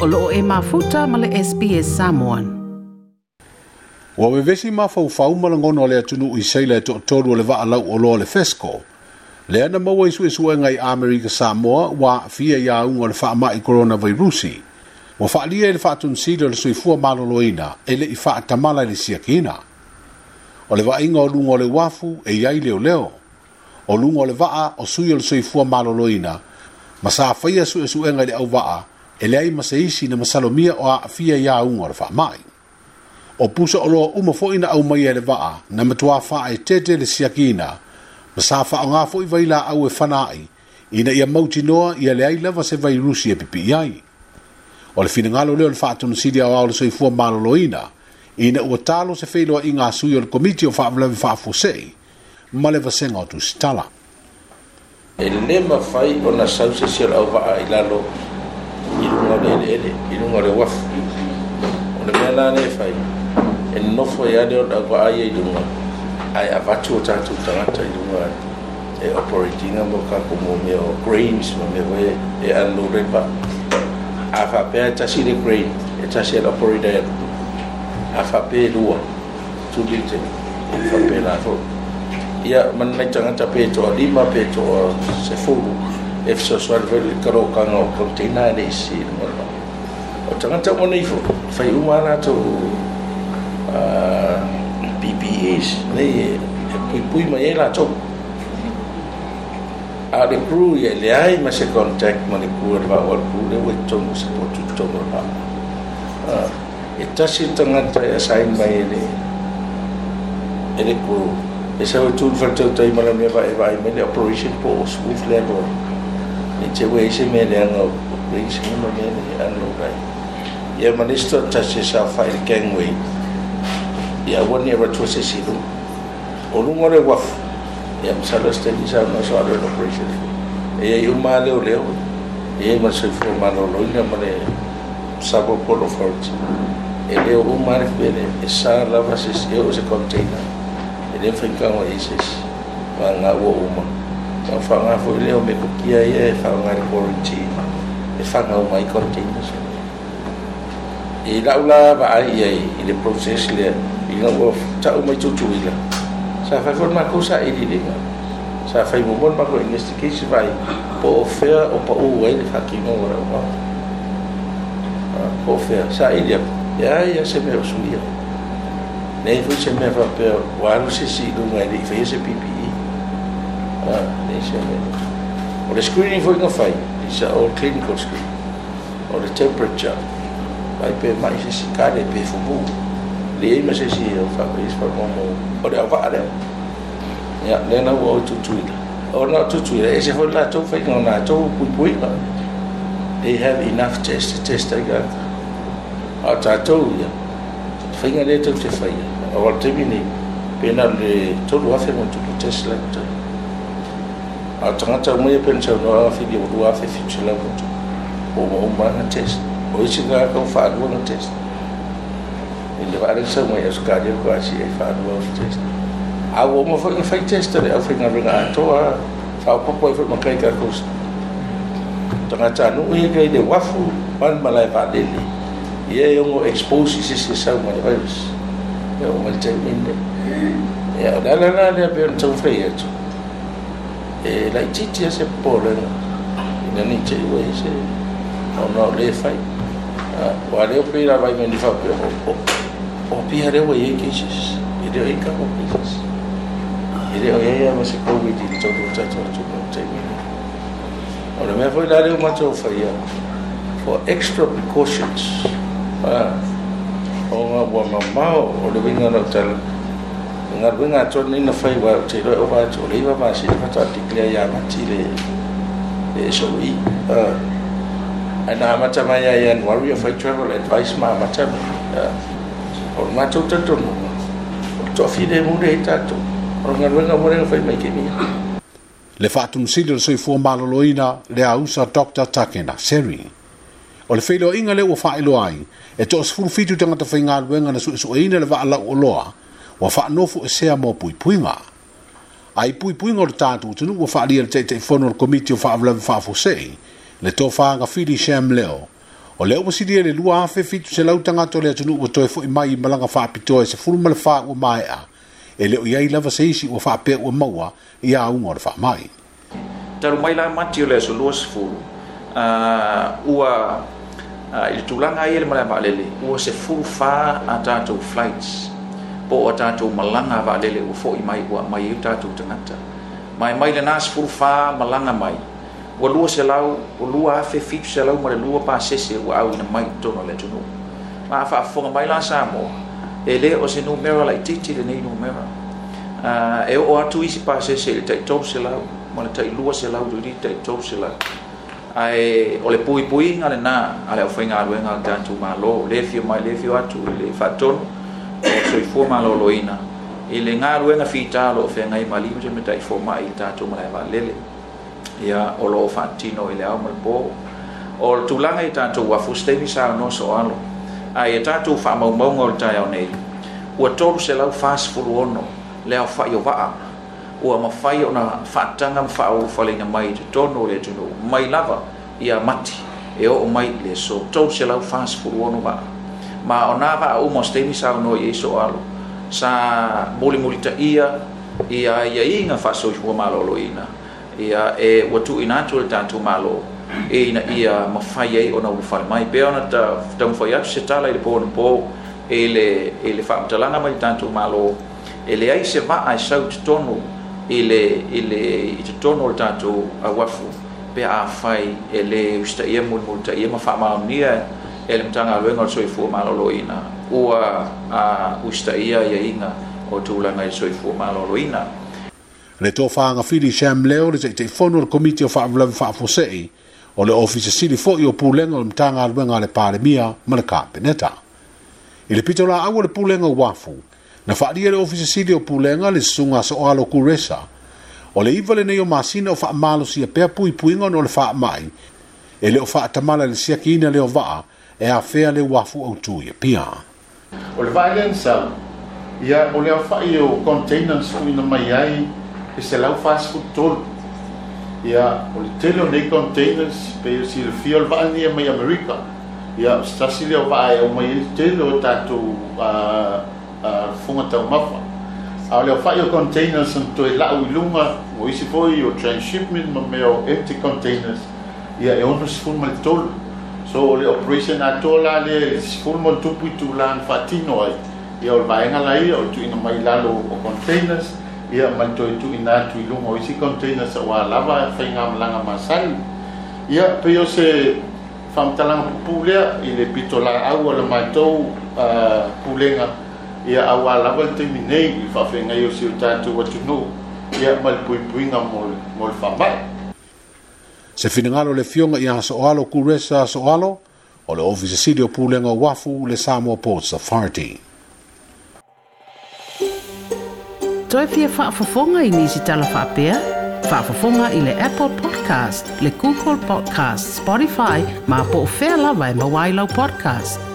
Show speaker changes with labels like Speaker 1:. Speaker 1: o loo e mafuta ma le SPS Samoan. Ua wevesi ma fau fau ma langono le atunu i seile e toko toru le vaa lau o loo le fesko. Le ana maua isu isu e ngai Amerika Samoa wa fia ya unwa le faa mai coronavirusi. Ua faa lia e le faa tun sida le suifua maloloina e le i faa tamala le siakina. O le vaa inga o lungo le wafu e yai leo leo. O lungo le vaa o suyo le suifua maloloina. Masa faya su isu e ngai le au vaa e le ai masaisi na masalomia o aafia ia uga o le faamaʻi o puso o loa uma foʻi na aumaia e le vaa na matuā faaetete le siakina ma sa faaaogā foʻi vai laau e fana ai ina ia mautinoa ia le ai lava se vairusi e pipii ai o le finagalo lea o le faatonosili aoa o le soifua maloloina ina ua talo se feiloaʻiga asui o le komiti o faavelave faafuaseʻi ma le vasega o tusitala
Speaker 2: e lema fai ona sausesi o le au vaa i lalo ɔde ele ele inu ɔde waf ɔde mɛ la ne fa yi enɔfo ya de ɔda gba ayɛ idumɔ ayɛ ava tso ta tso ta na ta idumɔ ɛ ɔpɔrɔdzi ŋa bɔ ka ko mo mi ɔ grains mo e mi wɔ yɛ ɛ alo de ba afa pɛ ɛtasi de grain ɛtasi e ɛlɛ ɔpɔrɔ da yɛ afa pɛ ɛlu tu bi tɛ afa pɛ la fo ya mɛ ne tsa ta pɛ tɔ lima pɛ tɔ sɛfo. e fa soal fa le karo kanga o kontena le isi le mo lo o tanga tau mo neifo fa i pui pui mai e la tau a le pru i le ai ma se contact ma le pru e va o le pru le we tau mo se po tu tau mo la e tasi tanga tai asai operation post with smooth ini te wei se me le anga o kui se me me ni anga o kai ia manisto ta se sa fai le keng wei ia wani ewa tua se sidu o lungo re waf ia msala steli sa anga so adon operation ia leo leo ia ma se fuo ma lo lo ina le sabo polo forti e leo u ma le e sa lava se se eo se leo fin kama isis ma nga ua umano faaga foi lea o mepokia ia e faaogale quarantine e faagaumai quarantine so i laula vaai iai i le process lea i gaua taʻu mai tutuila sa faifona makou saʻililiga sa fai momo le makou investigation vai po ofea o paū ai le faakigoga leua po ofea saʻili aku ea ia se mea o suia nei foi se mea faapea ualu se siiluga i leʻi faia se pipia Não, deixa eu ver. the screening foi que não faz. is é eh, old clinical screening. the temperature. is per my esse cara é for Lei The esse eu faço isso Yeah, como olha vale. to lena Or not to Ora tudo, esse foi lá tu foi não lá tu pui pui They have enough tests to test I got. Ah, tá tudo. Finger letter to fire. Agora terminei. Pena de todo o afeto que test like that. orang atagata umai apena saunoaga filiaulua afefitusalau atu oumauma test o isi ga kau faalua ga test i le faalagi saumai ausakalia kasi ai faalua o test au ouma foi ga fai test ale au faigaruega atoa faaopapo fikir foi makai kos. Tengah cakap ni kai le wafu pan malemalae faalele ia e ogo expose sese sauma le virus ia ouma le taimine ia dah le alalale pe ona taufai tu. e la titi se pole na ni te we se ona le fai wa le opira vai me ni fa pe o o pire we ye kisis e de ai ka kisis e de ai ai mo se ko mi di to to to to no te mi ona me foi la le ma to fa ya for extra precautions ah ona wa ma ma o le vinga na tal ngar we nga chon ni na fai wa che ro wa cho le wa ma si fa ta ti kle ya ma chi le e so i uh ana ma cha ma ya yan wa ri fa travel advice ờ, ma ma cha uh or ma cho ta to no to fi de mu de ta to or ngar we nga mo re fa mai ke ni
Speaker 1: le faatunusili o le soifua maloloina le ausa dr takena seri o le feiloaʻiga lea ua faailoa ai e toʻasefulufitu tagata faigaluega na suʻesuʻeina le vaalau oloa wa fa no fu e se mo pui pui nga ai pui pui ngor ta tu tu wa fa li te te fon or committee fa vla fa fu se le to fa nga fi di sham leo o leo si di e le lua fe fi se la utanga to le tu no to fo mai malanga fa pito se fu mal fa u mai a e le ia ila va se si wa fa pe u mo wa ia u ngor fa mai
Speaker 3: taru mai la mati le so lua se fu a ah, ua ah, i tulanga ai e le mala ba le ua se fu fa ata flights po o tatou malaga vaalele ua foʻi mai ua amai ai o tatou tagata mae mai lenā sefulufā malaga mai ua lua selau ua lua afe fitu selau ma le lua pasese ua auina mai totona le atunuu ma faafofoga mai la sa moa e lē o se numera laʻitiiti lenei numera e oo atu isi pasese i le taʻitolu selau ma le taʻilua selau lili taʻitolu selau ae o le puipuiga lenā a le ʻaufaigaluega o le tatou mālō lefio mai lefio atu i le faatonu soifua malōlōina i le galuega fita loo feagai malima te mataʻifo maʻi i le tatou malae valele ia o loo faatino i le ao ma le pō o le tulaga i tatou afu se taimi soalo a tatou faamaumauga o le taeao nei ua tolu selau fasefuluono le ao faaiovaa ua mafai ona faataga ma faaolufaleina mai i totonu o le atunuu mai lava ia mati e oo mai i le so tolu selau fasefuluono vaa ma ona va o mo stemi sa no ye so alo sa boli ta ia ia ia inga fa so ho malo lo ina ia e watu ina tu tantu malo e ina ia mafai ai ona u fai mai pe ona ta tam fai atu se tala ile po po ele ele fa lana mai tantu malo ele ai se va ai sau tonu ele ele i tonu o tantu awafu pe a fai ele usta ia multa ia mafa ele mtanga lo ngol soi fu malo lo ua a usta ia ia inga o tu la ngai soi fu malo lo le
Speaker 1: to fa nga fili sham leo le te fonu le komiti o fa vla o le ofisi sili fo io pu lenga o mtanga lo ngale pare neta mal kapeneta ele pitola awo le pu wafu na fa le ofisi sili o pu lenga le sunga so alo kuresa o le iva lenei o masina o faamalosia pea puipuiga ona e o le faamai e lē o faatamala i le siakiina leo vaa e a fea le wafu au tu ia pia.
Speaker 3: O le vai lan sa, ia o le awha i o containers fu ina mai ai, e se lau fast food tol. Ia o le tele o nei containers, pe si le fia o le vai ni mai Amerika, ia o stasi le o vai o mai le tele o tatu a funga tau mafa. A o le awha i o containers an to e lau i lunga, o isi foi o transshipment ma me o empty containers, ia e onus fu mai tolu so le operation atola le school mo tupu tu lan fatino ai ia ol vaenga la ia ol tu ina mai lalo o containers ia mai to tu ina tu lu mo isi containers wa lava fa inga mlanga masal ia pe yo se fam talang pule i le pitola au ol mai to a pulenga ia awa lava te minei fa fenga yo si tu watu no ia mal pui pui nga mol mol fa mai
Speaker 1: se finagalo le fioga i asoalo kuresa asoalo o le ofisi sili o pulega uafu le samoa ports authority toe fia faafofoga i nisi talafaapea faafofoga i le apple podcast le google podcast spotify ma po o fea lava e mauailau podcast